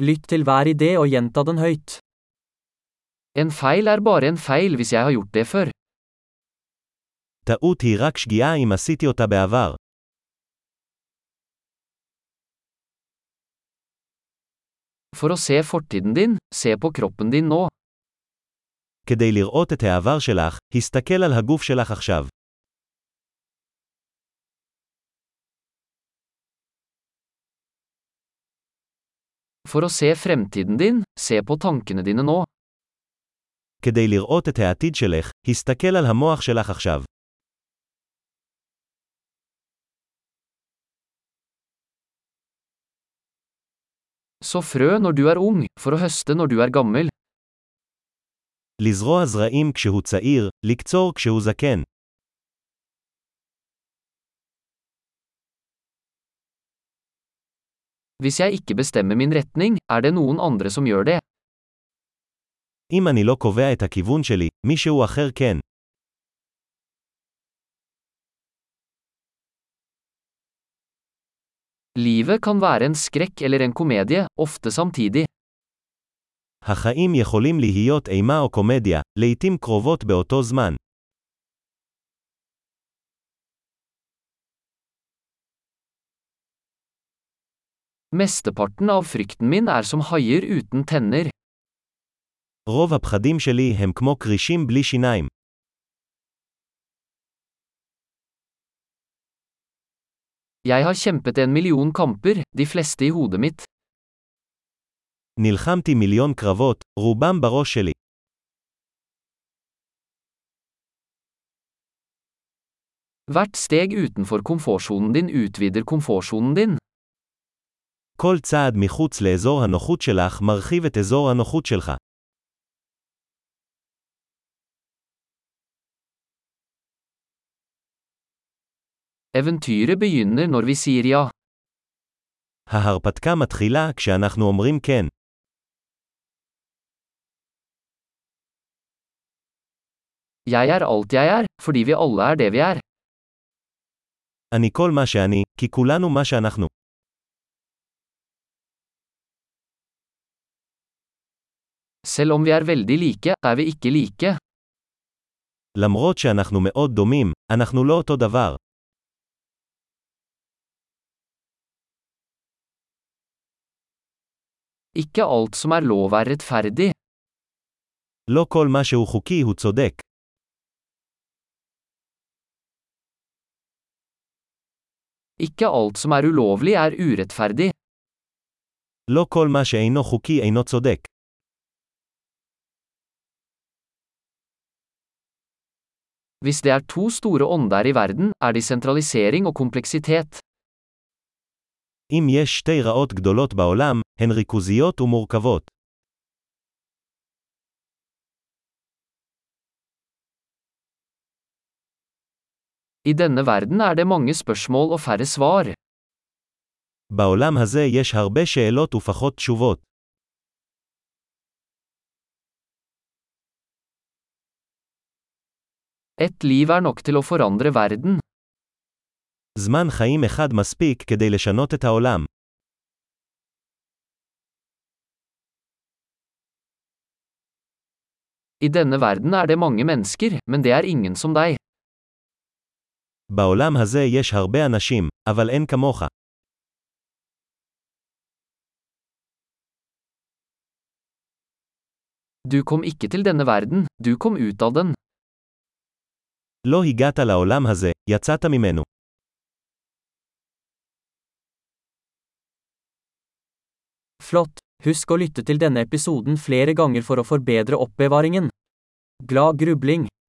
Lytt til hver idé og gjenta den høyt. En feil er bare en feil hvis jeg har gjort det før. טעות היא רק שגיאה אם עשיתי אותה בעבר. For å se fortiden din, se på kroppen din nå. כדי לראות את העבר שלך, הסתכל על הגוף שלך עכשיו. For å se fremtiden din, se på tankene dine nå. כדי לראות את העתיד שלך, הסתכל על המוח שלך עכשיו. Så frø når du er ung, for å høste når du er gammel. לזרוע זרעים כשהוא צעיר, לקצור כשהוא זקן. Hvis jeg ikke bestemmer min retning, er det noen andre som gjør det. אם אני לא קובע את הכיוון שלי, מישהו אחר כן. Livet kan være en skrekk eller en komedie, ofte samtidig. החיים יכולים להיות אימה או קומדיה, לעתים קרובות באותו זמן. Mesteparten av frykten min er som haier uten tenner. רוב הפחדים שלי הם כמו כרישים בלי שיניים. Jeg har kjempet en million kamper, de fleste i hodet mitt. נלחמתי מיליון קרבות, רובם בראש שלי. Hvert steg utenfor komfortsonen din utvider komfortsonen din. כל צעד מחוץ לאזור הנוחות שלך מרחיב את אזור הנוחות שלך. Eventyret begynner når vi sier ja. ההרפתקה מתחילה כשאנחנו אומרים כן. Jeg er alt jeg er, fordi vi alle er det vi er. אני כל מה שאני, כי כולנו מה שאנחנו. Selv om vi er veldig like, er vi ikke like. למרות שאנחנו מאוד דומים, אנחנו לא אותו דבר. Ikke alt som er lov er rettferdig. לא כל מה שהוא חוקי הוא צודק. Ikke alt som er ulovlig er urettferdig. לא כל מה שאינו חוקי אינו צודק. Hvis det er to store ånder i verden, er de sentralisering og kompleksitet. אם יש שתי רעות גדולות בעולם, הן ריכוזיות ומורכבות. I denne verden er det mange spørsmål og færre svar. בעולם הזה יש הרבה שאלות ופחות תשובות. Et liv er nok til å forandre verden. זמן חיים אחד מספיק כדי לשנות את העולם. I denne verden er det mange mennesker, men det er ingen som deg. בעולם הזה יש הרבה אנשים, אבל אין כמוך. Du kom ikke til denne verden, du kom ut av den. לא הגעת לעולם הזה, יצאת ממנו. Flott! Husk å lytte til denne episoden flere ganger for å forbedre oppbevaringen. Glad grubling!